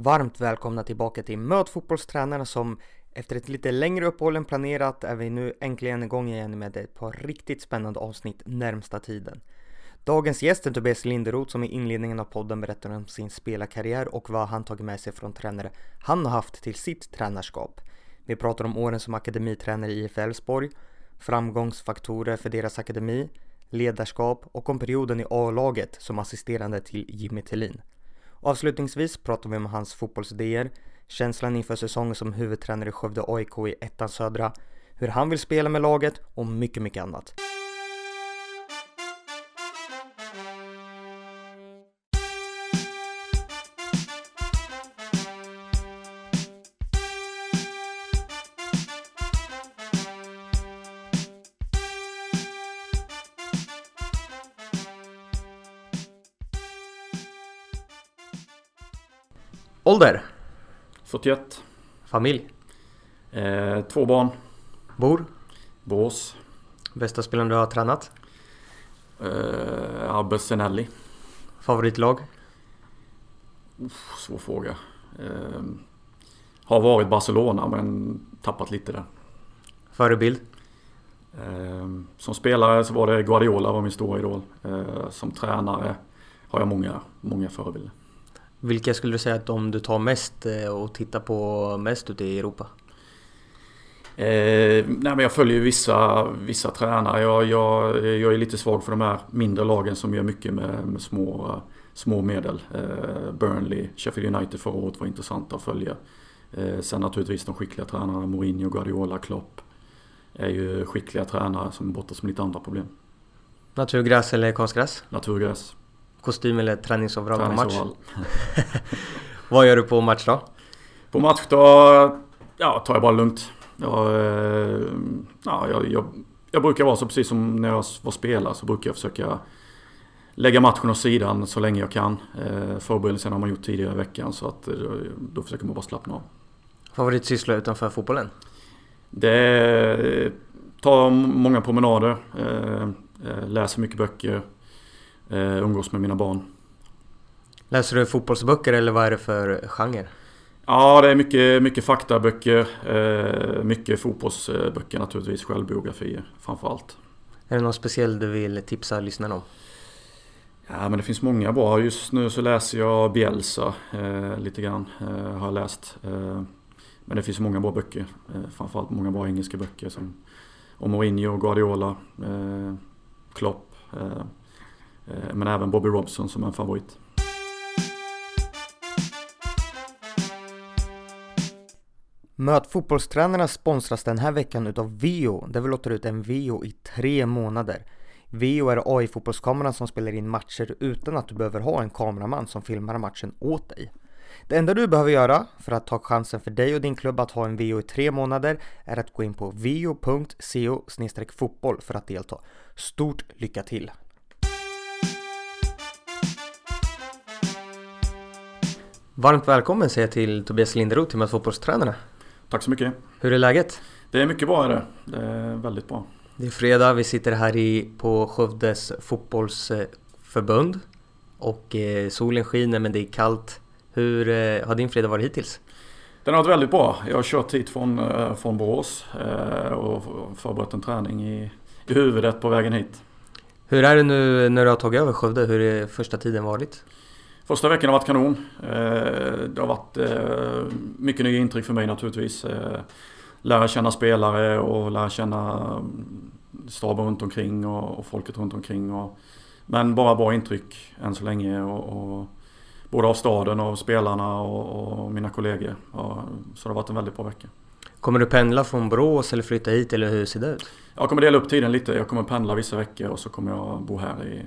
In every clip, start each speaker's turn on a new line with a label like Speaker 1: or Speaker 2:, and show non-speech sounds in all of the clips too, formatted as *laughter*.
Speaker 1: Varmt välkomna tillbaka till Möt fotbollstränarna som efter ett lite längre uppehåll än planerat är vi nu äntligen igång igen med ett par riktigt spännande avsnitt närmsta tiden. Dagens gäst är Tobias Linderoth som i inledningen av podden berättar om sin spelarkarriär och vad han tagit med sig från tränare han har haft till sitt tränarskap. Vi pratar om åren som akademitränare i IF Elfsborg, framgångsfaktorer för deras akademi, ledarskap och om perioden i A-laget som assisterande till Jimmy Tillin. Avslutningsvis pratar vi om hans fotbollsidéer, känslan inför säsongen som huvudtränare i Skövde AIK i ettan södra, hur han vill spela med laget och mycket, mycket annat. Ålder?
Speaker 2: 41.
Speaker 1: Familj?
Speaker 2: Eh, två barn.
Speaker 1: Bor?
Speaker 2: Bås.
Speaker 1: Bästa spelaren du har tränat?
Speaker 2: Eh, Abbe Senelli.
Speaker 1: Favoritlag?
Speaker 2: Uff, svår fråga. Eh, har varit Barcelona men tappat lite där.
Speaker 1: Förebild?
Speaker 2: Eh, som spelare så var det Guardiola var min stora idol. Eh, som tränare har jag många, många förebilder.
Speaker 1: Vilka skulle du säga att de du tar mest eh, och tittar på mest ute i Europa?
Speaker 2: Eh, nej men jag följer vissa, vissa tränare. Jag, jag, jag är lite svag för de här mindre lagen som gör mycket med, med små, små medel. Eh, Burnley, Sheffield United förra året var intressanta att följa. Eh, sen naturligtvis de skickliga tränarna Mourinho, Guardiola, Klopp. Är ju skickliga tränare som brottas med lite andra problem.
Speaker 1: Naturgräs eller konstgräs?
Speaker 2: Naturgräs.
Speaker 1: Kostym eller träningsoverall på match? *laughs* Vad gör du på match då?
Speaker 2: På match då ja, tar jag bara lugnt. Jag, eh, ja, jag, jag, jag brukar vara så precis som när jag var spelare så brukar jag försöka lägga matchen åt sidan så länge jag kan. Eh, förberedelsen har man gjort tidigare i veckan så att eh, då försöker man bara slappna av.
Speaker 1: Favoritsyssla utanför fotbollen?
Speaker 2: Det tar många promenader, läser mycket böcker, eh, umgås med mina barn.
Speaker 1: Läser du fotbollsböcker eller vad är det för genre?
Speaker 2: Ja, det är mycket, mycket faktaböcker, eh, mycket fotbollsböcker naturligtvis, självbiografier framförallt.
Speaker 1: Är det någon speciell du vill tipsa lyssnarna om?
Speaker 2: Ja, men det finns många bra. Just nu så läser jag Bielsa eh, lite grann, eh, har jag läst. Eh, men det finns många bra böcker, eh, framförallt många bra engelska böcker som om Mourinho, Guardiola, eh, Klopp. Eh, men även Bobby Robson som en favorit.
Speaker 1: Möt fotbollstränarna sponsras den här veckan utav Vio där vi låter ut en Vio i tre månader. Vio är AI-fotbollskameran som spelar in matcher utan att du behöver ha en kameraman som filmar matchen åt dig. Det enda du behöver göra för att ta chansen för dig och din klubb att ha en VO i tre månader är att gå in på vio.co fotboll för att delta. Stort lycka till! Varmt välkommen säger jag till Tobias Linderoth Möt fotbollstränarna.
Speaker 2: Tack så mycket.
Speaker 1: Hur är läget?
Speaker 2: Det är mycket bra är det. Det är väldigt bra.
Speaker 1: Det är fredag, vi sitter här i, på Skövdes fotbollsförbund och eh, solen skiner men det är kallt. Hur eh, har din fredag varit hittills?
Speaker 2: Den har varit väldigt bra. Jag har kört hit från, eh, från Borås eh, och förberett en träning i, i huvudet på vägen hit.
Speaker 1: Hur är det nu när du har tagit över Skövde? Hur har första tiden varit?
Speaker 2: Första veckan har varit kanon. Eh, det har varit eh, mycket nya intryck för mig naturligtvis. Eh, lära känna spelare och lära känna mm, staben runt omkring och, folket runt omkring. Och, men bara bra intryck än så länge. Och, och både av staden och spelarna och, och mina kollegor. Så det har varit en väldigt bra vecka.
Speaker 1: Kommer du pendla från Borås eller flytta hit eller hur ser det ut?
Speaker 2: Jag kommer dela upp tiden lite. Jag kommer pendla vissa veckor och så kommer jag bo här i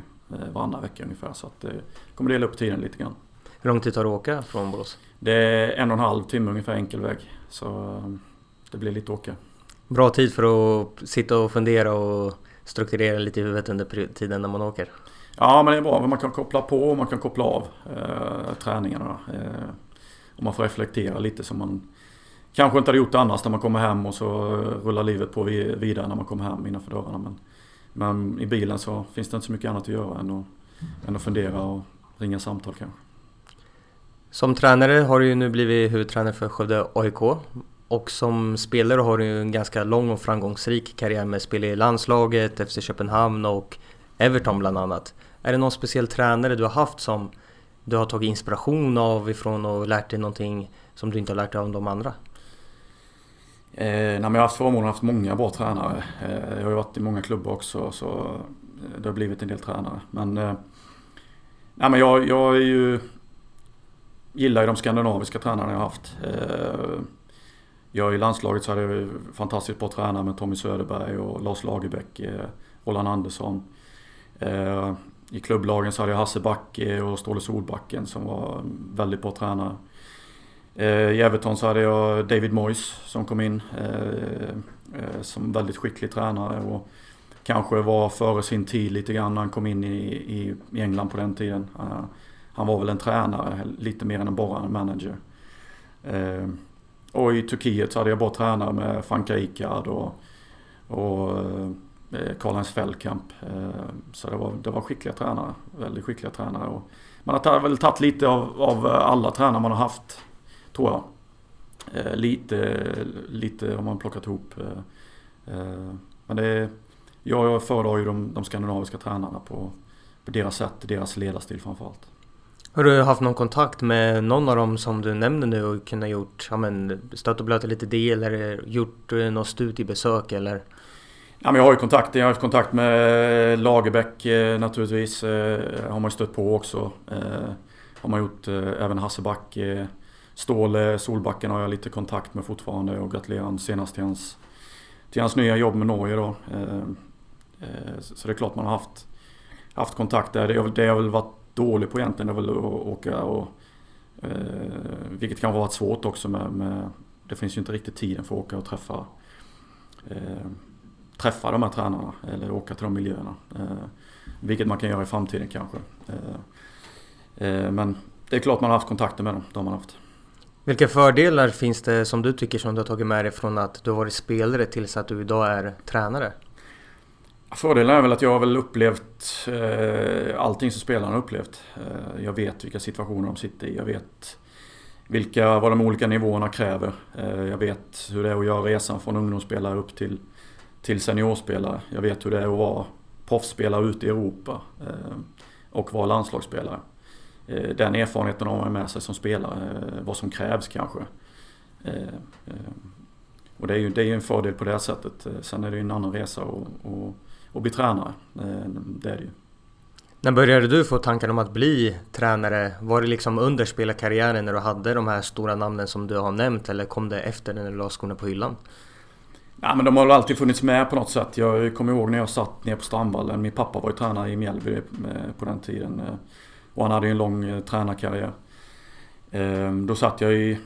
Speaker 2: varannan vecka ungefär. Så att, eh, kommer dela upp tiden lite grann.
Speaker 1: Hur lång tid tar det att åka från Borås?
Speaker 2: Det är en och en halv timme ungefär enkel väg. Så eh, det blir lite åka.
Speaker 1: Bra tid för att sitta och fundera och strukturera lite i huvudet under tiden när man åker?
Speaker 2: Ja men det är bra. Man kan koppla på och man kan koppla av eh, träningarna. Eh, och man får reflektera lite som man kanske inte hade gjort annars när man kommer hem och så rullar livet på vidare när man kommer hem innanför dörrarna. Men, men i bilen så finns det inte så mycket annat att göra än att, än att fundera och ringa samtal kanske.
Speaker 1: Som tränare har du ju nu blivit huvudtränare för Skövde AIK och som spelare har du ju en ganska lång och framgångsrik karriär med spel i landslaget, FC Köpenhamn och Everton bland annat. Är det någon speciell tränare du har haft som du har tagit inspiration av ifrån och lärt dig någonting som du inte har lärt dig av de andra?
Speaker 2: Eh, nej, jag har haft förmånen att haft många bra tränare. Eh, jag har ju varit i många klubbar också så eh, det har blivit en del tränare. Men, eh, nej, men jag, jag är ju, gillar ju de skandinaviska tränarna jag har haft. Eh, jag i landslaget så hade jag fantastiskt bra tränare med Tommy Söderberg och Lars Lagerbäck, eh, Roland Andersson. Eh, I klubblagen så hade jag Hasse Backe och Ståle Solbacken som var väldigt bra tränare. Eh, I Everton så hade jag David Moyes som kom in eh, eh, som väldigt skicklig tränare och kanske var före sin tid lite grann när han kom in i, i, i England på den tiden. Han var väl en tränare lite mer än bara en manager. Och i Turkiet så hade jag bara tränare med Frank Icard och, och Karl-Heinz Feldkamp. Så det var, det var skickliga tränare. Väldigt skickliga tränare. Och man har väl tagit lite av, av alla tränare man har haft, tror jag. Eh, lite, lite har man plockat ihop. Men det jag föredrar ju de, de skandinaviska tränarna på, på deras sätt, deras ledarstil framförallt.
Speaker 1: Har du haft någon kontakt med någon av dem som du nämnde nu och kunnat gjort, ja men stött och blöt lite del eller gjort eh, något studiebesök eller?
Speaker 2: Ja, men jag har ju kontakt. Jag har haft kontakt med Lagerbäck eh, naturligtvis. Eh, har man ju stött på också. Har man gjort även Hasseback. Ståle Solbacken har jag lite kontakt med fortfarande och gratulerar honom senast till hans, till hans nya jobb med Norge då. Eh, eh, så det är klart man har haft, haft kontakt där. Det har väl varit dålig på egentligen är väl att åka och... Eh, vilket kan vara svårt också med, med, Det finns ju inte riktigt tiden för att åka och träffa... Eh, träffa de här tränarna eller åka till de miljöerna. Eh, vilket man kan göra i framtiden kanske. Eh, eh, men det är klart man har haft kontakter med dem. Det har man haft.
Speaker 1: Vilka fördelar finns det som du tycker som du har tagit med dig från att du har varit spelare tills att du idag är tränare?
Speaker 2: Fördelen är väl att jag har väl upplevt eh, allting som spelarna har upplevt. Eh, jag vet vilka situationer de sitter i. Jag vet vilka, vad de olika nivåerna kräver. Eh, jag vet hur det är att göra resan från ungdomsspelare upp till, till seniorspelare. Jag vet hur det är att vara proffsspelare ute i Europa eh, och vara landslagsspelare. Eh, den erfarenheten har man med sig som spelare, eh, vad som krävs kanske. Och det är ju det är en fördel på det sättet. Sen är det ju en annan resa och, och och bli tränare. Eh, det är det ju.
Speaker 1: När började du få tankar om att bli tränare? Var det liksom under spelarkarriären när du hade de här stora namnen som du har nämnt eller kom det efter när du la skorna på hyllan?
Speaker 2: Ja, men de har väl alltid funnits med på något sätt. Jag kommer ihåg när jag satt ner på Strandvallen. Min pappa var ju tränare i Mjällby eh, på den tiden. Och han hade ju en lång eh, tränarkarriär. Ehm, då satt jag i,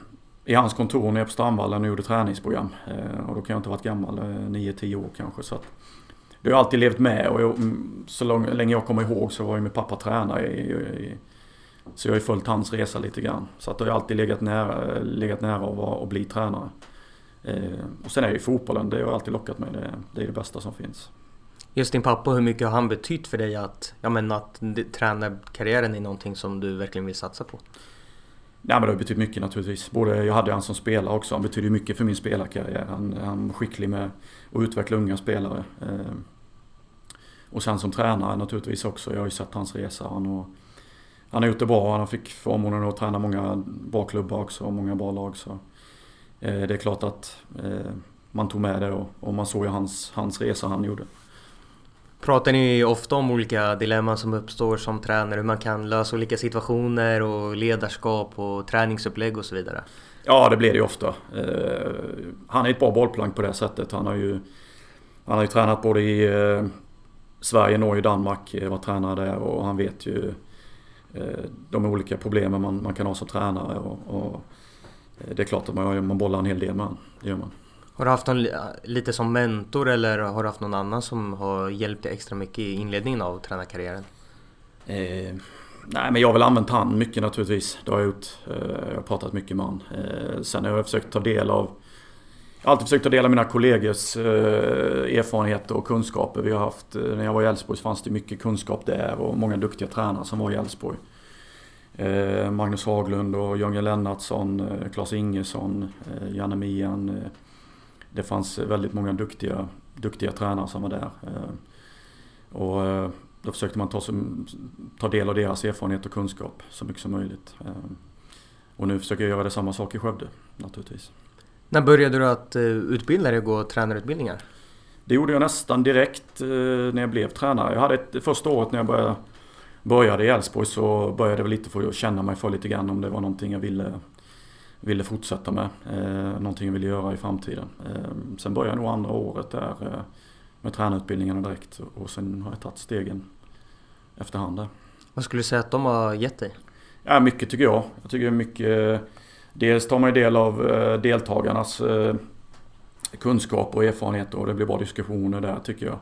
Speaker 2: i hans kontor nere på Strandvallen och gjorde träningsprogram. Ehm, och då kan jag inte ha varit gammal, eh, 9-10 år kanske. Så att det har jag alltid levt med och jag, mm, så lång, länge jag kommer ihåg så var ju min pappa tränare i, i, Så jag har ju följt hans resa lite grann. Så att det har alltid legat nära, legat nära att, vara, att bli tränare. Eh, och sen är ju fotbollen, det har alltid lockat mig. Det, det är det bästa som finns.
Speaker 1: Just din pappa, hur mycket har han betytt för dig att, ja men att tränarkarriären är någonting som du verkligen vill satsa på?
Speaker 2: Nej, men det har betytt mycket naturligtvis. Både, jag hade han som spelare också. Han betydde mycket för min spelarkarriär. Han, han var skicklig med att utveckla unga spelare. Eh, och sen som tränare naturligtvis också. Jag har ju sett hans resa. Han har, han har gjort det bra. Han fick förmånen att träna många bra klubbar också och många bra lag. Så, eh, det är klart att eh, man tog med det och, och man såg ju hans, hans resa han gjorde.
Speaker 1: Pratar ni ofta om olika dilemman som uppstår som tränare? Hur man kan lösa olika situationer och ledarskap och träningsupplägg och så vidare?
Speaker 2: Ja, det blir det ju ofta. Eh, han är ett bra bollplank på det sättet. Han har ju, han har ju tränat både i eh, Sverige, Norge, Danmark eh, var tränare där och han vet ju de olika problemen man, man kan ha som tränare. Och, och det är klart att man, man bollar en hel del med honom. Det gör man.
Speaker 1: Har du haft någon lite som mentor eller har du haft någon annan som har hjälpt dig extra mycket i inledningen av tränarkarriären?
Speaker 2: Eh, nej men jag har väl använt han mycket naturligtvis. Det har jag gjort. Eh, jag har pratat mycket med han. Eh, sen har jag försökt ta del av jag har alltid försökt ta del av mina kollegors eh, erfarenheter och kunskaper vi har haft. Eh, när jag var i Elfsborg fanns det mycket kunskap där och många duktiga tränare som var i Elfsborg. Eh, Magnus Haglund och Jörgen Lennartsson, eh, Claes Ingesson, Janne Mian. Det fanns väldigt många duktiga, duktiga tränare som var där. Och då försökte man ta, ta del av deras erfarenhet och kunskap så mycket som möjligt. Och nu försöker jag göra det samma sak i Skövde naturligtvis.
Speaker 1: När började du att utbilda dig och gå tränarutbildningar?
Speaker 2: Det gjorde jag nästan direkt när jag blev tränare. Jag hade ett, första året när jag började började i Elfsborg så började jag väl lite få känna mig för lite grann om det var någonting jag ville, ville fortsätta med. Eh, någonting jag ville göra i framtiden. Eh, sen började jag nog andra året där eh, med tränarutbildningarna direkt och sen har jag tagit stegen efterhand där.
Speaker 1: Vad skulle du säga att de har gett dig?
Speaker 2: Ja, mycket tycker jag. Jag tycker mycket... Dels tar man ju del av eh, deltagarnas eh, kunskap och erfarenheter och det blir bra diskussioner där tycker jag.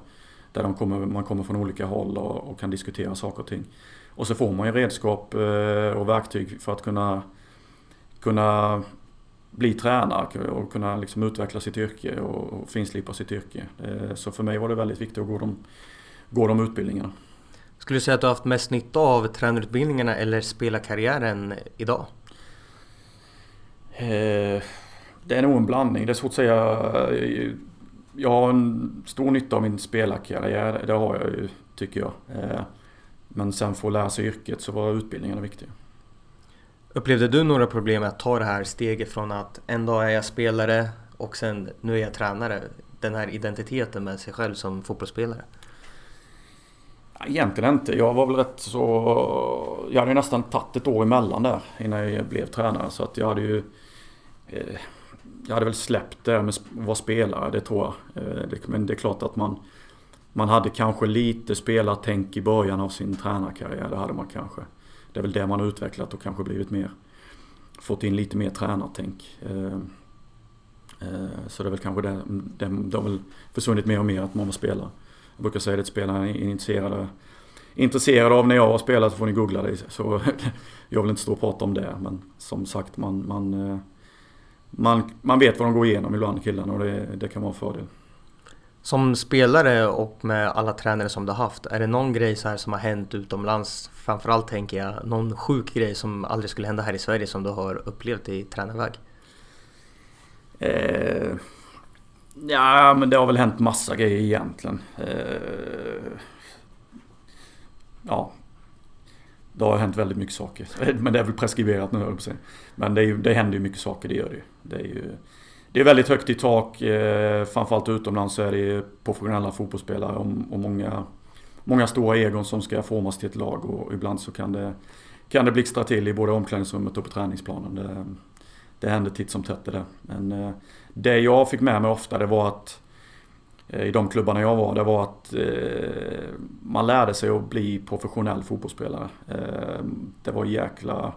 Speaker 2: Där de kommer, man kommer från olika håll och, och, kan diskutera saker och ting. Och så får man ju redskap eh, och verktyg för att kunna, kunna bli tränare och kunna liksom utveckla sitt yrke och, finslipa sitt yrke. Eh, så för mig var det väldigt viktigt att gå de, gå de utbildningarna.
Speaker 1: Skulle du säga att du har haft mest nytta av tränarutbildningarna eller spelarkarriären idag?
Speaker 2: Eh, det är nog en blandning. Det är svårt att säga jag har en stor nytta av min spelarkarriär, det har jag ju tycker jag. Eh, men sen få lära sig yrket så var utbildningen viktig.
Speaker 1: Upplevde du några problem med att ta det här steget från att en dag är jag spelare och sen nu är jag tränare? Den här identiteten med sig själv som fotbollsspelare?
Speaker 2: Egentligen inte. Jag var väl rätt så... Jag hade ju nästan tagit ett år emellan där innan jag blev tränare. Så att jag hade ju... Eh, jag hade väl släppt det med att vara spelare, det tror jag. Eh, men det är klart att man, man hade kanske lite spelartänk i början av sin tränarkarriär. Det hade man kanske. Det är väl det man har utvecklat och kanske blivit mer... Fått in lite mer tränartänk. Eh, eh, så det är väl kanske det, det, det har väl försvunnit mer och mer att man var spela. Jag brukar säga det till spelarna är intresserade, intresserade av när jag har spelat så får ni googla det. Så *laughs* jag vill inte stå och prata om det men som sagt man, man eh, man, man vet vad de går igenom ibland killarna och det, det kan vara en fördel.
Speaker 1: Som spelare och med alla tränare som du har haft, är det någon grej så här som har hänt utomlands? Framförallt tänker jag någon sjuk grej som aldrig skulle hända här i Sverige som du har upplevt i tränarväg?
Speaker 2: Eh, ja, men det har väl hänt massa grejer egentligen. Eh, ja, det har hänt väldigt mycket saker. *laughs* Men det är väl preskriberat nu höll jag Men det, är ju, det händer ju mycket saker, det gör det ju. Det är ju det är väldigt högt i tak. Eh, framförallt utomlands så är det ju professionella fotbollsspelare och, och många, många stora egon som ska formas till ett lag. Och ibland så kan det, kan det blixtra till i både omklädningsrummet och på träningsplanen. Det, det händer titt som tätt det där. Men eh, det jag fick med mig ofta det var att Eh, i de klubbarna jag var, det var att eh, man lärde sig att bli professionell fotbollsspelare. Eh, det var jäkla...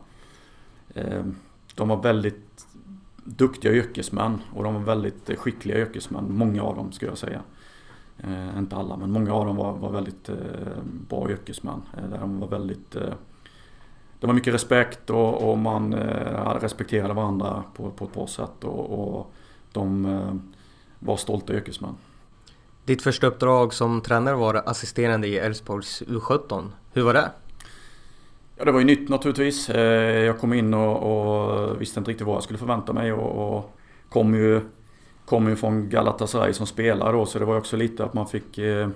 Speaker 2: Eh, de var väldigt duktiga yrkesmän och de var väldigt skickliga yrkesmän. Många av dem skulle jag säga. Eh, inte alla, men många av dem var, var väldigt eh, bra yrkesmän. Eh, där de var väldigt... Eh, det var mycket respekt och, och man eh, respekterade varandra på, på ett bra sätt och, och de var stolta yrkesmän.
Speaker 1: Ditt första uppdrag som tränare var assisterande i Elfsborgs U17. Hur var det?
Speaker 2: Ja, det var ju nytt naturligtvis. Eh, jag kom in och, och visste inte riktigt vad jag skulle förvänta mig och, och kom, ju, kom ju från Galatasaray som spelare då så det var också lite att man fick eh,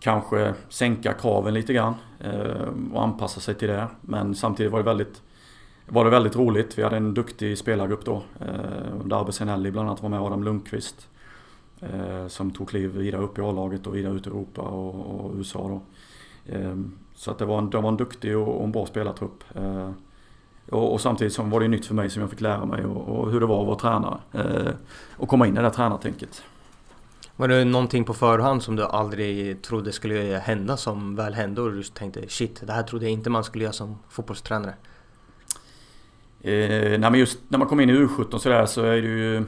Speaker 2: kanske sänka kraven lite grann eh, och anpassa sig till det. Men samtidigt var det väldigt, var det väldigt roligt. Vi hade en duktig spelargrupp då. Eh, Darbe Senelli bland annat var med, Adam Lundqvist. Eh, som tog kliv vidare upp i A-laget och vidare ut i Europa och, och USA då. Eh, så att det var en, det var en duktig och, och en bra spelartrupp. Eh, och, och, samtidigt som var det nytt för mig som jag fick lära mig och, och hur det var att vara tränare. Eh, och komma in i det där tränartänket.
Speaker 1: Var det någonting på förhand som du aldrig trodde skulle hända som väl hände och du tänkte shit, det här trodde jag inte man skulle göra som fotbollstränare?
Speaker 2: Eh, nej just när man kommer in i U17 sådär så är det ju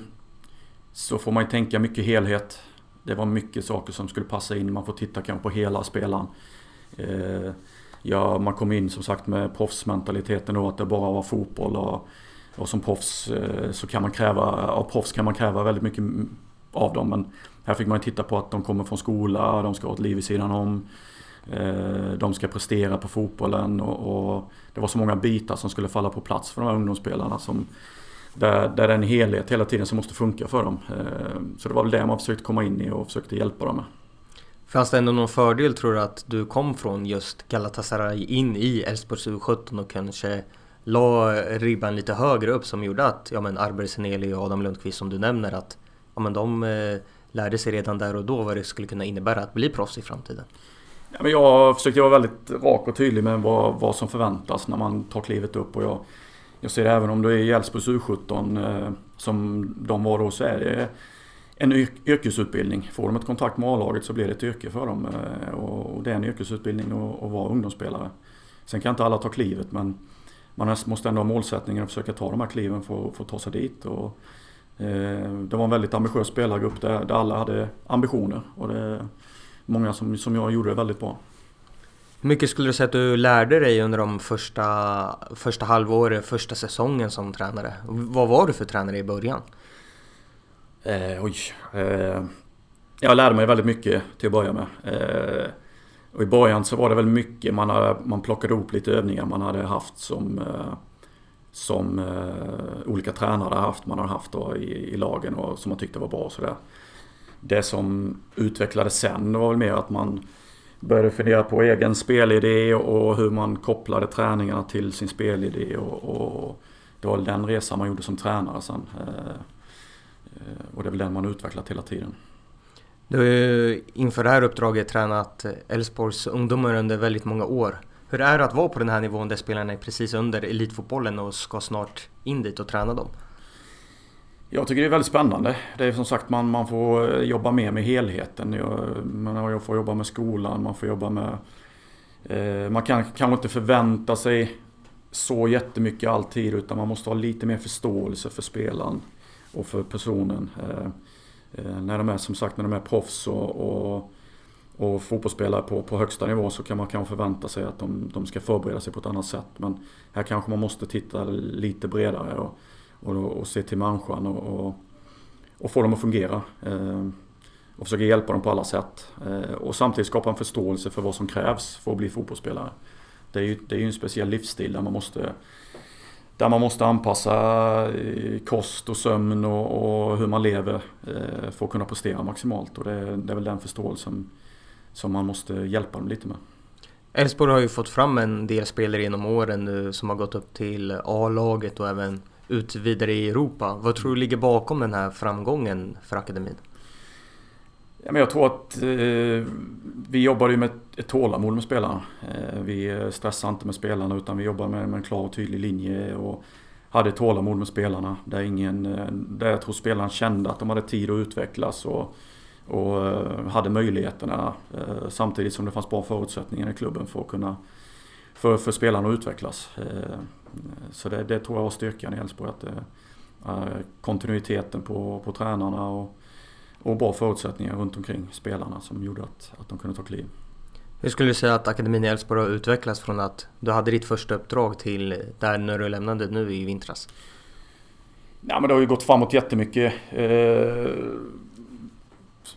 Speaker 2: så får man ju tänka mycket helhet. Det var mycket saker som skulle passa in. Man får titta kanske på hela spelaren. Eh, ja, man kom in som sagt med proffsmentaliteten då att det bara var fotboll. Och, och som proffs eh, så kan man kräva, av proffs kan man kräva väldigt mycket av dem. Men här fick man titta på att de kommer från skola, de ska ha ett liv i sidan om. Eh, de ska prestera på fotbollen och, och det var så många bitar som skulle falla på plats för de här ungdomsspelarna som där, där det är en helhet hela tiden som måste funka för dem. Eh, så det var väl det man försökte komma in i och försökte hjälpa dem med.
Speaker 1: Fanns det ändå någon fördel tror du att du kom från just Galatasaray in i Elfsborgs U17 och kanske la ribban lite högre upp som gjorde att ja men Arber Seneli och Adam Lundqvist som du nämner att ja men de eh, lärde sig redan där och då vad det skulle kunna innebära att bli proffs i framtiden?
Speaker 2: Ja, men jag försökte vara väldigt rak och tydlig med vad, vad som förväntas när man tar klivet upp och jag, jag ser det även om du är i Elfsborgs U17 eh, som de var då så är det en yrkesutbildning. Får de ett kontrakt med A-laget så blir det ett yrke för dem. Eh, och det är en yrkesutbildning att vara ungdomsspelare. Sen kan inte alla ta klivet men man måste ändå ha målsättningen att försöka ta de här kliven för, för att ta sig dit. Och, eh, det var en väldigt ambitiös spelargrupp där, där alla hade ambitioner. Och det är många som, som jag gjorde det väldigt bra.
Speaker 1: Hur mycket skulle du säga att du lärde dig under de första, första halvåret, första säsongen som tränare? Vad var du för tränare i början?
Speaker 2: Eh, oj. Eh, jag lärde mig väldigt mycket till att börja med. Eh, och i början så var det väl mycket man, hade, man plockade ihop lite övningar man hade haft som, eh, som eh, olika tränare haft. Man har haft då i, i lagen och som man tyckte var bra. Sådär. Det som utvecklades sen var väl mer att man började fundera på egen spelidé och hur man kopplade träningarna till sin spelidé. Och, och det var den resan man gjorde som tränare sen. Eh, Eh, och det är väl den man utvecklat hela tiden.
Speaker 1: Du har ju inför det här uppdraget tränat Elfsborgs ungdomar under väldigt många år. Hur är det att vara på den här nivån där spelarna är precis under elitfotbollen och ska snart in dit och träna dem?
Speaker 2: Jag tycker det är väldigt spännande. Det är som sagt man, man får jobba mer med helheten. Jag, man, jag får jobba med skolan, man får jobba med... Eh, man kan kanske inte förvänta sig så jättemycket alltid utan man måste ha lite mer förståelse för spelaren och för personen. Eh, eh, när de är som sagt när de är proffs och, och, och fotbollsspelare på, på högsta nivå så kan man kanske förvänta sig att de, de ska förbereda sig på ett annat sätt. Men här kanske man måste titta lite bredare och, och, och se till människan och, och, och, få dem att fungera. Eh, och försöka hjälpa dem på alla sätt. och samtidigt skapa en förståelse för vad som krävs för att bli fotbollsspelare. Det är ju, det är ju en speciell livsstil där man måste där man måste anpassa eh, kost och sömn och, och hur man lever eh, för att kunna prestera maximalt. Och det, det är väl den förståelsen som man måste hjälpa dem lite med.
Speaker 1: Elfsborg har ju fått fram en del spelare genom åren nu som har gått upp till A-laget och även ut vidare i Europa. Vad tror du ligger bakom den här framgången för akademin?
Speaker 2: Ja, men jag tror att eh, vi jobbar ju med ett tålamod med spelarna. Eh, vi stressar inte med spelarna utan vi jobbar med, med en klar och tydlig linje och hade tålamod med spelarna. Där, ingen, eh, där jag tror spelarna kände att de hade tid att utvecklas och, och eh, hade möjligheterna eh, samtidigt som det fanns bra förutsättningar i klubben för att kunna för, för spelarna att utvecklas. Eh, så det, det, tror jag var styrkan i Elfsborg. Att, eh, kontinuiteten på, på tränarna och och bra förutsättningar runt omkring spelarna som gjorde att, att de kunde ta kliv.
Speaker 1: Hur skulle du säga att akademin i Elfsborg har utvecklats från att du hade ditt första uppdrag till där när du lämnade nu i vintras?
Speaker 2: Ja, men det har ju gått framåt jättemycket. Eh,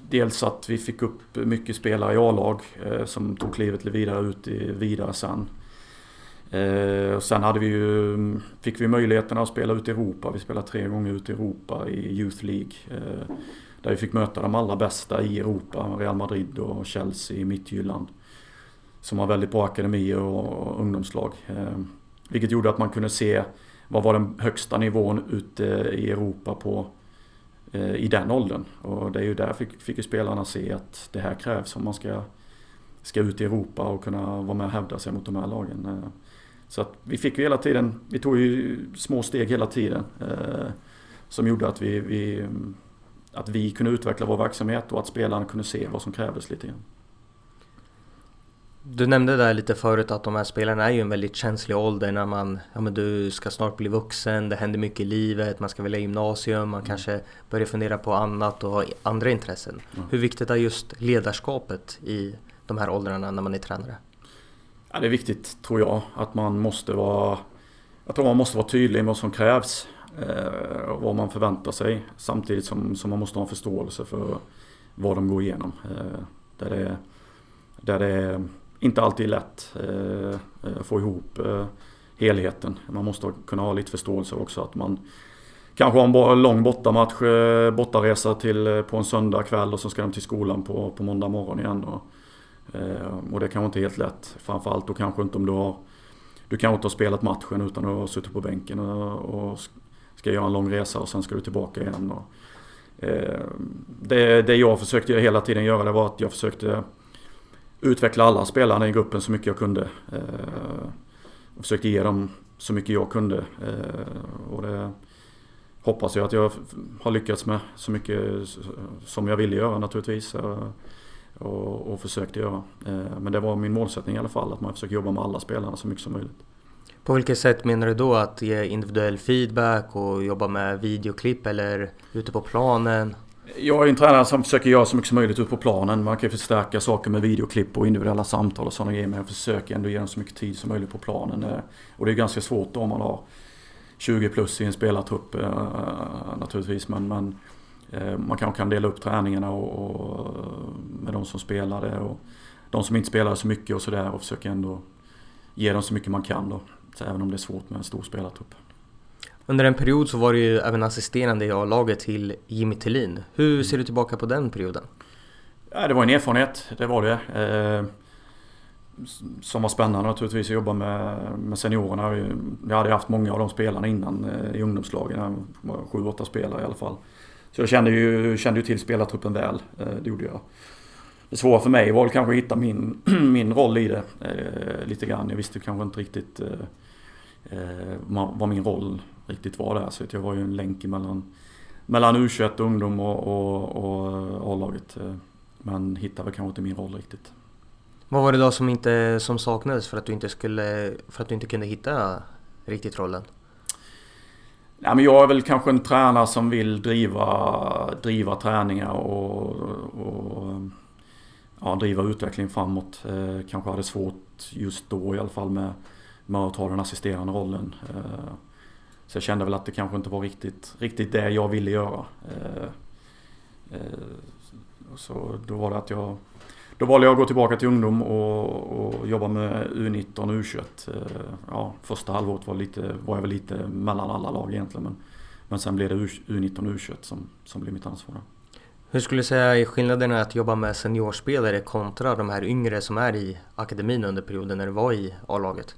Speaker 2: dels att vi fick upp mycket spelare i A-lag eh, som tog klivet vidare ut i, vidare sen. Eh, och sen hade vi ju, fick vi möjligheten att spela ut i Europa. Vi spelade tre gånger ut i Europa i Youth League. Eh, där vi fick möta de allra bästa i Europa, Real Madrid och Chelsea i Midtjylland. Som har väldigt bra akademier och ungdomslag. Eh, vilket gjorde att man kunde se vad var den högsta nivån ute i Europa på eh, i den åldern. Och det är ju där fick, fick ju spelarna se att det här krävs om man ska, ska ut i Europa och kunna vara med och hävda sig mot de här lagen. Eh, så att vi fick ju hela tiden, vi tog ju små steg hela tiden. Som gjorde att vi, vi att vi kunde utveckla vår verksamhet och att spelarna kunde se vad som krävdes lite grann.
Speaker 1: Du nämnde där lite förut att de här spelarna är ju en väldigt känslig ålder när man, ja men du ska snart bli vuxen, det händer mycket i livet, man ska välja gymnasium, man mm. kanske börjar fundera på annat och ha andra intressen. Mm. Hur viktigt är just ledarskapet i de här åldrarna när man är tränare?
Speaker 2: Ja, det är viktigt tror jag, att man måste vara jag tror man måste vara tydlig med vad som krävs eh, vad man förväntar sig. Samtidigt som, som man måste ha en förståelse för vad de går igenom. Eh, där, det, där det inte alltid är lätt att få ihop eh, helheten. Man måste kunna ha lite förståelse också att man kanske har en lång bortamatch, bortaresa till, på en söndag kväll och så ska de till skolan på, på måndag morgon igen. Och, och det kanske inte är helt lätt. Framförallt då kanske inte om du har du kanske inte har spelat matchen utan att ha suttit på bänken och, och ska göra en lång resa och sen ska du tillbaka igen. Och, eh, det, det jag försökte hela tiden göra det var att jag försökte utveckla alla spelarna i gruppen så mycket jag kunde. Eh, och försökte ge dem så mycket jag kunde. Eh, och det hoppas jag att jag har lyckats med så mycket som jag ville göra naturligtvis. Eh, och, och försökte göra. Eh, men det var min målsättning i alla fall, att man försöker jobba med alla spelarna så mycket som möjligt.
Speaker 1: På vilket sätt menar du då? Att ge individuell feedback och jobba med videoklipp eller ute på planen?
Speaker 2: Jag är en tränare som försöker göra så mycket som möjligt ute på planen. Man kan förstärka saker med videoklipp och individuella samtal och sådana grejer. Men jag försöker ändå ge dem så mycket tid som möjligt på planen. Eh, och det är ganska svårt då om man har 20 plus i en spelartrupp eh, naturligtvis. Men, men eh, man kanske kan dela upp träningarna och, och med de som spelade och de som inte spelade så mycket och sådär och försöker ändå ge dem så mycket man kan då. Så även om det är svårt med en stor spelartrupp.
Speaker 1: Under en period så var du ju även assisterande i A-laget till Jimmy Tillin. Hur mm. ser du tillbaka på den perioden?
Speaker 2: Ja, det var en erfarenhet, det var det. Eh, som var spännande naturligtvis att jobba med, med seniorerna. Jag hade haft många av de spelarna innan eh, i ungdomslagen. Sju, åtta spelare i alla fall. Så jag kände ju, kände ju till spelartruppen väl. Eh, det gjorde jag. Det svåra för mig var kanske att hitta min, *clears throat* min roll i det eh, lite grann. Jag visste kanske inte riktigt eh, eh vad min roll riktigt var där. Så jag var ju en länk mellan, mellan U21, ungdom och, och, och A-laget. Eh, men hittade kanske inte min roll riktigt.
Speaker 1: Vad var det då som, inte, som saknades för att, du inte skulle, för att du inte kunde hitta riktigt rollen?
Speaker 2: Nej, men jag är väl kanske en tränare som vill driva, driva träningar och, och ja, driva utvecklingen framåt. Eh, kanske hade svårt just då i alla fall med, med att ta den assisterande rollen. Eh, så jag kände väl att det kanske inte var riktigt, riktigt det jag ville göra. Eh, eh så då var det att jag då valde jag att gå tillbaka till ungdom och, och jobba med U19 och U21. Eh, ja, första halvåret var, lite, var jag väl lite mellan alla lag egentligen. Men, men sen blev det U19 och U21 som, som blev mitt ansvar.
Speaker 1: Hur skulle du säga är skillnaden att jobba med seniorspelare kontra de här yngre som är i akademin under perioden när du var i A-laget?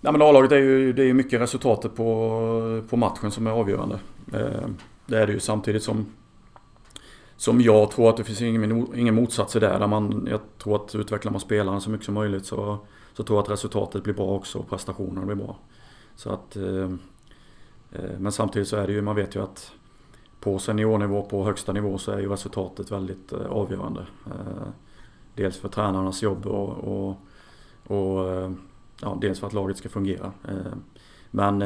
Speaker 2: Nej men A-laget är ju det är mycket resultatet på, på matchen som är avgörande. Eh, det är det ju samtidigt som som jag tror att det finns ingen, ingen motsats där. där man, jag tror att utvecklar man spelarna så mycket som möjligt så, så tror jag att resultatet blir bra också och prestationerna blir bra. Så att, eh, eh, men samtidigt så är det ju, man vet ju att på seniornivå, på högsta nivå så är ju resultatet väldigt eh, avgörande. Eh, dels för tränarnas jobb och, och, och eh, ja, dels för att laget ska fungera. Men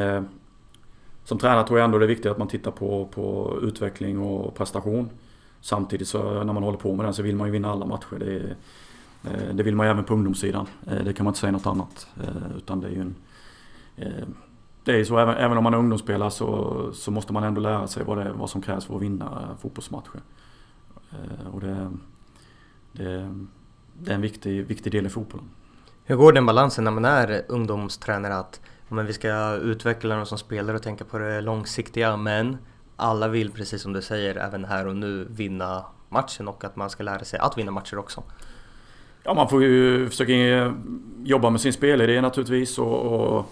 Speaker 2: som tränare tror jag ändå det är viktigt att man tittar på, på utveckling och prestation. Samtidigt så när man håller på med den så vill man ju vinna alla matcher. Det, det vill man ju även på ungdomssidan. Det kan man inte säga något annat. Utan det är ju en... Det är ju så, även, även om man är ungdomsspelare så, så måste man ändå lära sig vad, det, vad som krävs för att vinna fotbollsmatcher. Och det, det, det är en viktig, viktig del i fotbollen.
Speaker 1: Hur går den balansen när man är ungdomstränare? Att men vi ska utveckla dem som spelare och tänka på det långsiktiga men alla vill, precis som du säger, även här och nu vinna matchen och att man ska lära sig att vinna matcher också.
Speaker 2: Ja, man får ju försöka jobba med sin spelidé naturligtvis och, och,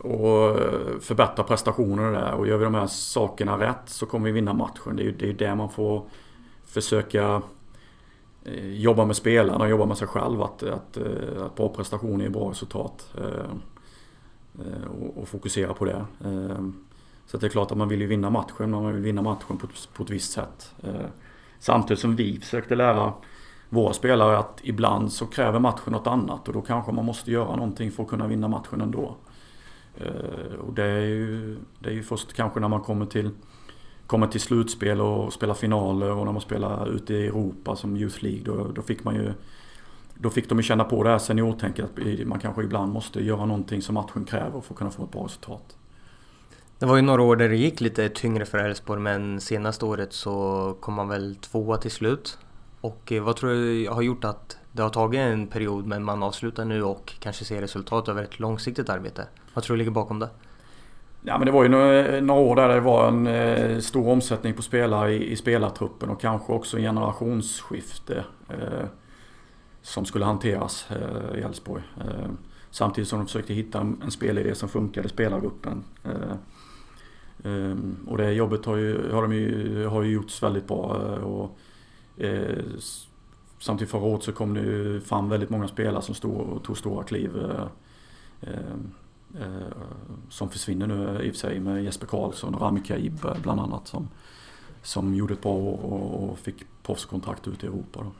Speaker 2: och eh, förbättra prestationer där. Och gör vi de här sakerna rätt så kommer vi vinna matchen. Det är ju det, är det man får försöka eh, jobba med spelarna och jobba med sig själv. Att, att, eh, att bra prestationer är bra resultat. Och, och fokusera på det. Så det är klart att man vill ju vinna matchen, men man vill vinna matchen på, på ett visst sätt. Samtidigt som vi försökte lära våra spelare att ibland så kräver matchen något annat och då kanske man måste göra någonting för att kunna vinna matchen ändå. Eh, och det är ju, det är ju först kanske när man kommer till, kommer till slutspel och spelar finaler och när man spelar ute i Europa som Youth League då, då fick man ju då fick de ju känna på det här seniortänket att man kanske ibland måste göra någonting som matchen kräver för att kunna få ett bra resultat.
Speaker 1: Det var ju några år där det gick lite tyngre för Elfsborg men senaste året så kom man väl tvåa till slut. Och eh, vad tror du har gjort att det har tagit en period men man avslutar nu och kanske ser resultat över ett långsiktigt arbete. Vad tror du ligger bakom det?
Speaker 2: Ja men det var ju några, några år där det var en eh, stor omsättning på spelare i, i spelartruppen och kanske också generationsskifte eh, som skulle hanteras eh, i Elfsborg. Eh, samtidigt som de försökte hitta en, en spelidé som funkade i spelargruppen. Eh, ehm, och det jobbet har ju, har de ju, har ju gjorts väldigt bra. Eh, och, samtidigt förra året så kom det ju fram väldigt många spelare som stod och tog stora kliv. Eh, eh, eh som försvinner nu i och för sig med Jesper Karlsson och Rami Kaib eh, bland annat. Som, som gjorde ett bra år och, fick proffskontrakt ute i Europa. Då.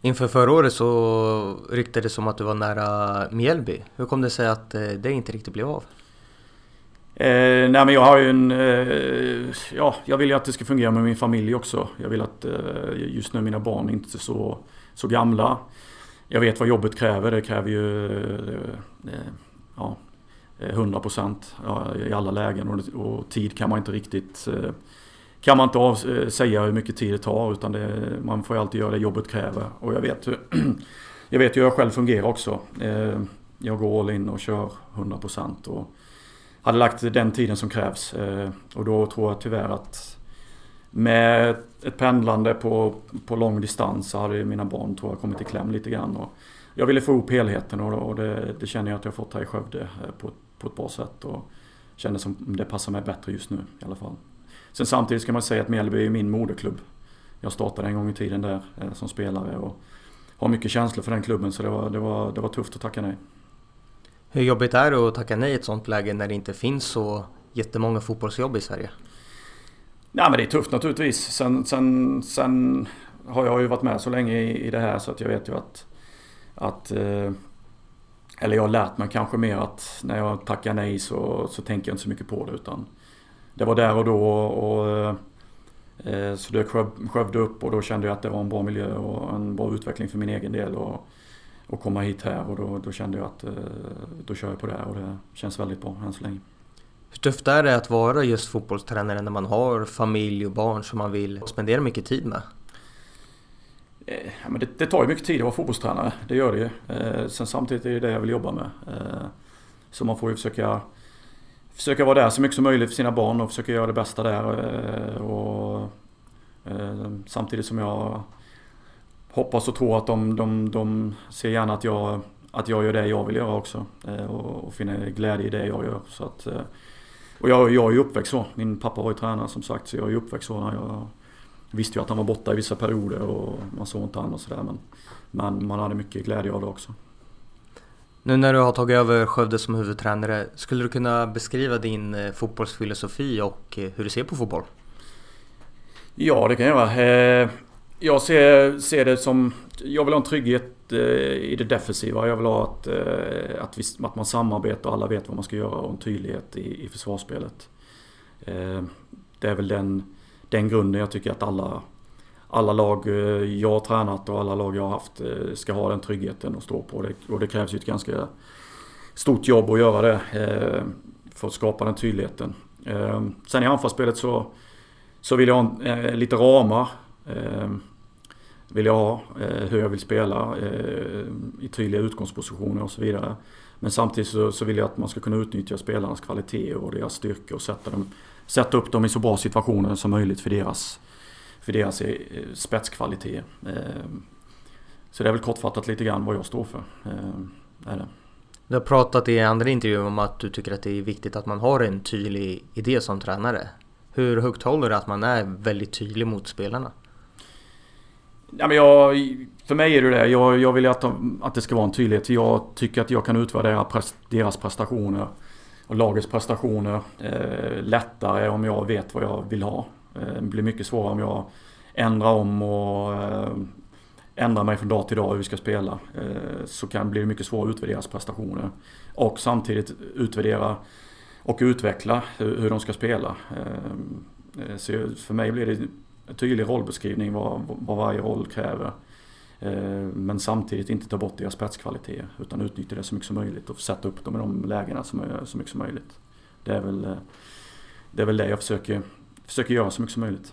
Speaker 1: Inför förra året så ryktades det som att du var nära Mjällby. Hur kom det sig att eh, det inte riktigt blev av?
Speaker 2: Eh, nej men jag har ju en... Eh, ja, jag vill ju att det ska fungera med min familj också. Jag vill att eh, just nu mina barn inte är så, så gamla. Jag vet vad jobbet kräver. Det kräver ju... Eh, eh ja, eh, 100 procent ja, i alla lägen och, och, tid kan man inte riktigt... Eh, kan man inte av, eh, säga hur mycket tid det tar utan det, man får ju alltid göra det jobbet kräver. Och jag vet hur... *clears throat* jag vet hur jag själv fungerar också. Eh, jag går all in och kör 100 procent hade lagt den tiden som krävs. Eh, och då tror jag tyvärr att med ett pendlande på, på lång distans så hade mina barn tror jag kommit i kläm lite grann. Och jag ville få ihop helheten och det, det känner jag att jag fått här i Skövde eh, på, på ett bra sätt. Och känner som det passar mig bättre just nu i alla fall. Sen samtidigt ska man säga att Mjällby är min moderklubb. Jag startade en gång i tiden där eh, som spelare och har mycket känslor för den klubben så det var, det var, det var tufft att tacka nej.
Speaker 1: Hur jobbigt är det att tacka nej i ett sånt läge när det inte finns så jättemånga fotbollsjobb i Sverige?
Speaker 2: Ja men det är tufft naturligtvis. Sen, sen, sen har jag ju varit med så länge i, i det här så att jag vet ju att... att eh, eller jag har lärt mig kanske mer att när jag tackar nej så, så tänker jag inte så mycket på det utan... Det var där och då och... Eh, så dök Skövde upp och då kände jag att det var en bra miljö och en bra utveckling för min egen del. Och, och komma hit här och då, då kände jag att eh, då kör jag på det och det känns väldigt bra än så länge.
Speaker 1: Hur tufft är det att vara just fotbollstränare när man har familj och barn som man vill spendera mycket tid med?
Speaker 2: Eh, ja, men det, det tar ju mycket tid att vara fotbollstränare, det gör det ju. Eh, sen samtidigt är det det jag vill jobba med. Så man får ju försöka, försöka vara där så mycket som möjligt för sina barn och försöka göra det bästa där. Och, samtidigt som jag hoppas och tror att de, de, de ser gärna att jag, att jag gör det jag vill göra också. Eh, och, och finner glädje i det jag gör. Så att, eh, och jag, jag är ju uppväxt så. Min pappa var ju tränare som sagt så jag är ju uppväxt så. När jag visste ju att han var borta i vissa perioder och man såg inte han och sådär. Men, men man hade mycket glädje av det också.
Speaker 1: Nu när du har tagit över Skövde som huvudtränare, skulle du kunna beskriva din eh, fotbollsfilosofi och hur du ser på fotboll?
Speaker 2: Ja, det kan jag göra. Jag ser, ser det som... Jag vill ha en trygghet eh, i det defensiva. Jag vill ha att, eh, att, vi, att man samarbetar och alla vet vad man ska göra och en tydlighet i, i försvarsspelet. Eh, det är väl den, den grunden jag tycker att alla, alla lag eh, jag har tränat och alla lag jag har haft eh, ska ha den tryggheten att stå på. Och det krävs ju ett ganska stort jobb att göra det eh, för att skapa den tydligheten. Sen i anfallsspelet så, så vill jag ha lite ramar vill jag ha, eh, hur jag vill spela eh, i tydliga utgångspositioner och så vidare. Men samtidigt så, så, vill jag att man ska kunna utnyttja spelarnas kvalitet och deras styrkor och sätta, dem, sätta upp dem i så bra situationer som möjligt för deras, för deras eh, spetskvalitet. Eh, så det är väl kortfattat lite grann vad jag står för. Eh, är det.
Speaker 1: Du har pratat i andra intervjuer om att du tycker att det är viktigt att man har en tydlig idé som tränare. Hur högt håller du att man är väldigt tydlig mot spelarna?
Speaker 2: Ja, men jag, för mig är det det. Jag, jag vill att, de, att det ska vara en tydlighet. Jag tycker att jag kan utvärdera pres, deras prestationer och lagets prestationer eh, lättare om jag vet vad jag vill ha. Eh, det blir mycket svårare om jag ändrar om och eh, ändrar mig från dag till dag hur vi ska spela. Eh, så kan det bli mycket svårare att utvärdera deras prestationer. Och samtidigt utvärdera och utveckla hur, hur de ska spela. Eh, eh så för mig blir det tydlig rollbeskrivning vad, vad varje roll kräver. Eh, men samtidigt inte ta bort deras spetskvalitet utan utnyttja det så mycket som möjligt och sätta upp dem i de lägena som är, så mycket som möjligt. Det är väl eh, det, är väl det jag försöker, försöker göra så mycket som möjligt.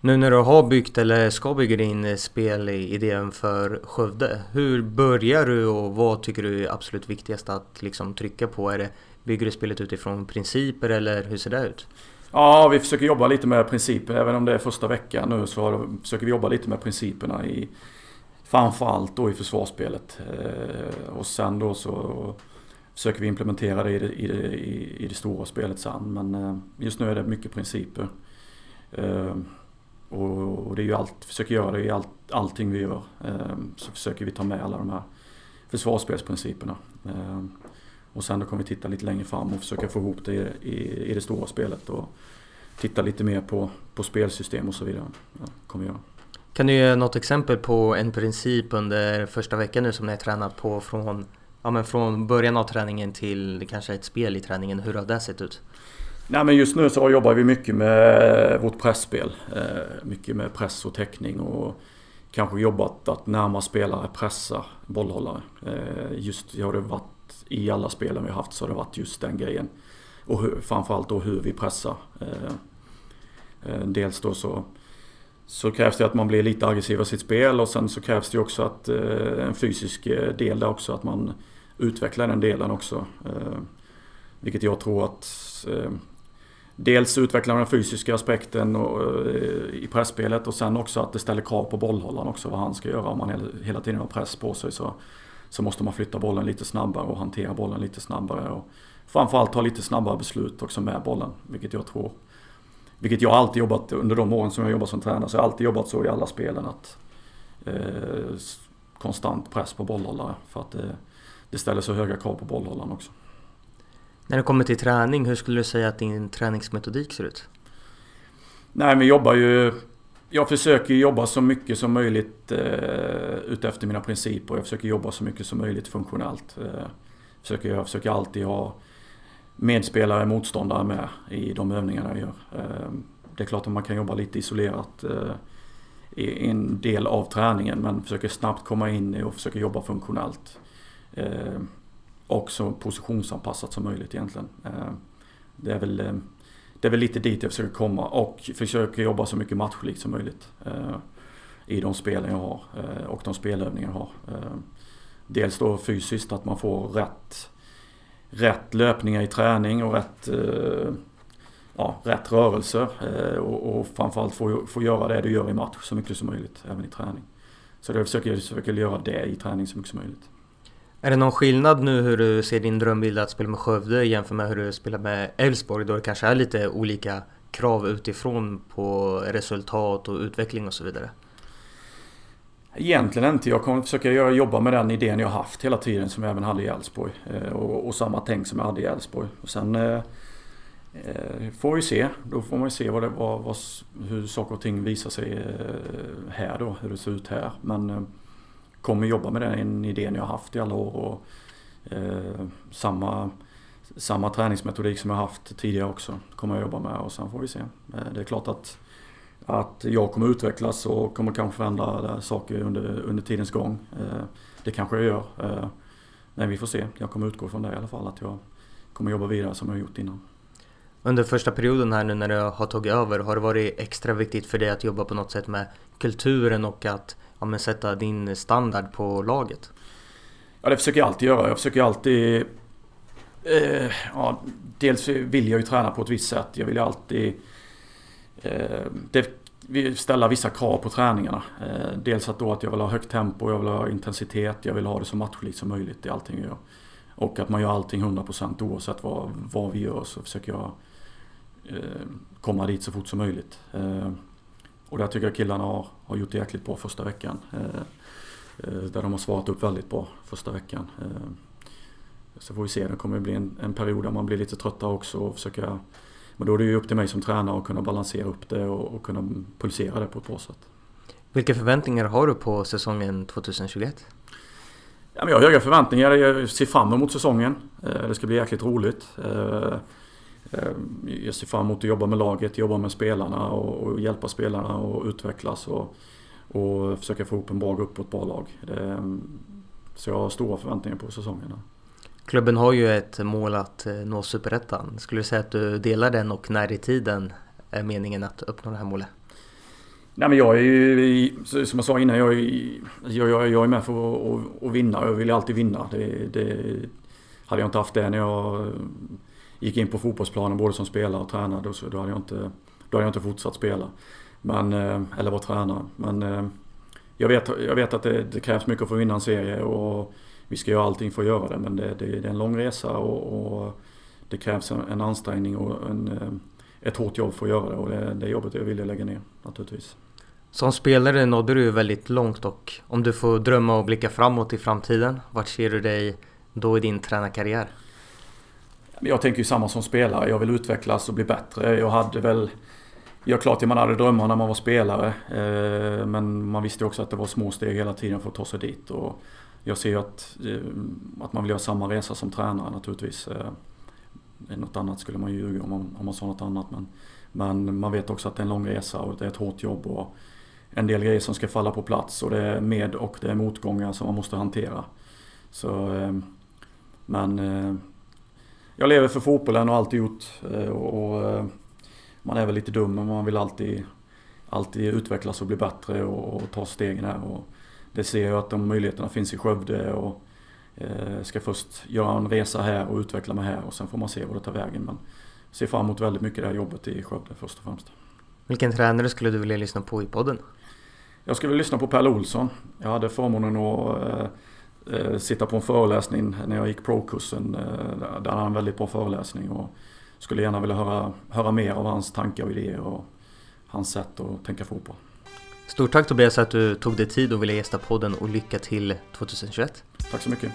Speaker 1: Nu när du har byggt eller ska bygga din eh, spelidén för Skövde, hur börjar du och vad tycker du är absolut viktigast att liksom trycka på? Är det, bygger du spelet utifrån principer eller hur ser det ut?
Speaker 2: Ja, vi försöker jobba lite med principer. Även om det är första veckan nu så försöker vi jobba lite med principerna i framförallt då i försvarsspelet. Eh, och sen då så försöker vi implementera det i det, i det, i det stora spelet sen. Men eh, just nu är det mycket principer. Eh, och det är ju allt, försöker göra det i allt, allting vi gör. Så försöker vi ta med alla de här försvarsspelsprinciperna. Och sen då kommer vi titta lite längre fram och försöka få ihop det i, i, i det stora spelet. Och titta lite mer på, på spelsystem och så vidare. Ja, kommer vi göra.
Speaker 1: Kan du ge något exempel på en princip under första veckan nu som ni har tränat på från, ja, men från början av träningen till kanske ett spel i träningen? Hur har det sett ut?
Speaker 2: Nej, men just nu så jobbar vi mycket med vårt pressspel. Eh, mycket med press och täckning och kanske jobbat att närma spelare pressa bollhållare. Eh, just har det varit i alla spelen vi har haft så har det varit just den grejen. Och hur, framförallt då hur vi pressar. Eh, eh, dels då så så krävs det att man blir lite aggressiv i sitt spel och sen så krävs det också att eh, en fysisk del där också, att man utvecklar den delen också. Vilket jag tror att dels utvecklar den fysiska aspekten i pressspelet och sen också att det ställer krav på bollhållaren också vad han ska göra. Om man hela tiden har press på sig så, så måste man flytta bollen lite snabbare och hantera bollen lite snabbare. Och framförallt ta lite snabbare beslut också med bollen, vilket jag tror vilket jag alltid jobbat under de åren som jag jobbat som tränare. Så jag har alltid jobbat så i alla spelen att eh, konstant press på bollhållare. För att det, det ställer så höga krav på bollhållaren också.
Speaker 1: När det kommer till träning, hur skulle du säga att din träningsmetodik ser ut?
Speaker 2: Nej, men jobbar ju... Jag försöker jobba så mycket som möjligt eh, utefter mina principer. Jag försöker jobba så mycket som möjligt funktionellt. Eh, försöker, jag försöker alltid ha medspelare, motståndare med i de övningarna jag gör. Eh, det är klart att man kan jobba lite isolerat eh, i en del av träningen men försöker snabbt komma in och försöker jobba funktionellt. Eh, och så positionsanpassat som möjligt egentligen. Eh, det är väl, eh, det är väl lite dit jag försöker komma och försöker jobba så mycket matchlikt som möjligt. Eh, I de spelen jag har eh, och de spelövningar jag har. Eh, dels då fysiskt att man får rätt rätt löpningar i träning och rätt, eh, ja, rätt rörelser. Eh, och, och framförallt få, få göra det du gör i match så mycket som möjligt, även i träning. Så jag försöker, jag försöker göra det i träning så mycket som möjligt.
Speaker 1: Är det någon skillnad nu hur du ser din drömbild att spela med Skövde jämfört med hur du spelar med Elfsborg då det kanske är lite olika krav utifrån på resultat och utveckling och så vidare?
Speaker 2: Egentligen inte. Jag kommer försöka jobba med den idén jag haft hela tiden som jag även hade i Elfsborg. Eh, och, och, samma tänk som jag hade i Elfsborg. sen eh, eh, får vi se. Då får man ju se vad det, vad, vad, hur saker och ting visar sig eh, här då. Hur det ser ut här. Men eh, kommer jobba med den idén jag haft i alla år. Och, eh, samma, samma träningsmetodik som jag haft tidigare också kommer jag jobba med och sen får vi se. Eh, det är klart att att jag kommer utvecklas och kommer kanske förändra saker under, under tidens gång. Eh, det kanske jag gör. Eh, men vi får se. Jag kommer utgå från det i alla fall. Att jag kommer jobba vidare som jag gjort innan.
Speaker 1: Under första perioden här nu när du har tagit över, har det varit extra viktigt för dig att jobba på något sätt med kulturen och att ja, men sätta din standard på laget?
Speaker 2: Ja, det försöker jag alltid göra. Jag försöker alltid... Eh, ja, dels vill jag ju träna på ett visst sätt. Jag vill ju alltid Eh, det, ställa vissa krav på träningarna. Eh, dels att då att jag vill ha högt tempo, jag vill ha intensitet, jag vill ha det så matchlikt som möjligt i allting jag gör. Och att man gör allting 100% oavsett vad, vad vi gör så försöker jag eh, komma dit så fort som möjligt. Eh, och där tycker jag killarna har, har gjort det jäkligt bra första veckan. Där de har svarat upp väldigt bra första veckan. Så får vi se, det kommer bli en, en period där man blir lite tröttare också och försöka men då är det ju upp till mig som tränare att kunna balansera upp det och, och kunna pulsera det på ett bra sätt.
Speaker 1: Vilka förväntningar har du på säsongen 2021?
Speaker 2: Ja, men jag har höga förväntningar. Jag ser fram emot säsongen. Eh, det ska bli jäkligt roligt. Eh, jag ser fram emot att jobba med laget, jobba med spelarna och, hjälpa spelarna att utvecklas och, och försöka få ihop en bra grupp och ett bra lag. Så jag har stora förväntningar på säsongen.
Speaker 1: Klubben har ju ett mål att eh, nå superettan. Skulle du säga att du delar den och när i tiden är meningen att uppnå det här målet?
Speaker 2: Nej men jag är ju, som jag sa innan, jag är, jag, jag är med för att, att vinna. Jag vill alltid vinna. Det, det, hade jag inte haft det när jag gick in på fotbollsplanen både som spelare och tränare då, då, hade, jag inte, då hade jag inte fortsatt spela. Men, eh, eller vara tränare. Men eh, jag vet, jag vet att det, det, krävs mycket för att vinna en serie och vi ska göra allting för att göra det. Men det, det, det är en lång resa och, och det krävs en, en ansträngning och en, eh, ett hårt jobb för att göra det. Och det, det jobbet jag villig att lägga ner naturligtvis.
Speaker 1: Som spelare nådde du väldigt långt och om du får drömma och blicka framåt i framtiden, vart ser du dig då i din tränarkarriär?
Speaker 2: Jag tänker ju samma som spelare. Jag vill utvecklas och bli bättre. Jag hade väl... Ja, klart att man hade drömmar när man var spelare. Eh, men man visste också att det var små steg hela tiden för att ta sig dit. Och jag ser ju att, eh, att man vill göra samma resa som tränare naturligtvis. Eh, något annat skulle man ju ljuga om man, om man sa något annat. Men, men man vet också att det är en lång resa och det är ett hårt jobb. Och en del grejer som ska falla på plats och det är med och det är motgångar som man måste hantera. Så, eh, men eh, jag lever för fotbollen och alltid gjort. Eh, och, och, eh, man är väl lite dum men man vill alltid, alltid utvecklas och bli bättre och, och ta stegen här. Och det ser jag att de möjligheterna finns i Skövde. Och, eh, ska först göra en resa här och utveckla mig här och sen får man se vad det tar vägen. Men jag ser fram emot väldigt mycket det här jobbet i Skövde först och främst.
Speaker 1: Vilken tränare skulle du vilja lyssna på i podden?
Speaker 2: Jag skulle vilja lyssna på Pelle Olsson. Jag hade förmånen att eh, sitta på en föreläsning när jag gick pro-kursen. Eh, där hade han en väldigt bra föreläsning och skulle gärna vilja höra, höra mer av hans tankar och idéer och hans sätt att tänka fotboll.
Speaker 1: Stort tack Tobias att du tog dig tid och ville gästa podden och lycka till 2021.
Speaker 2: Tack så mycket.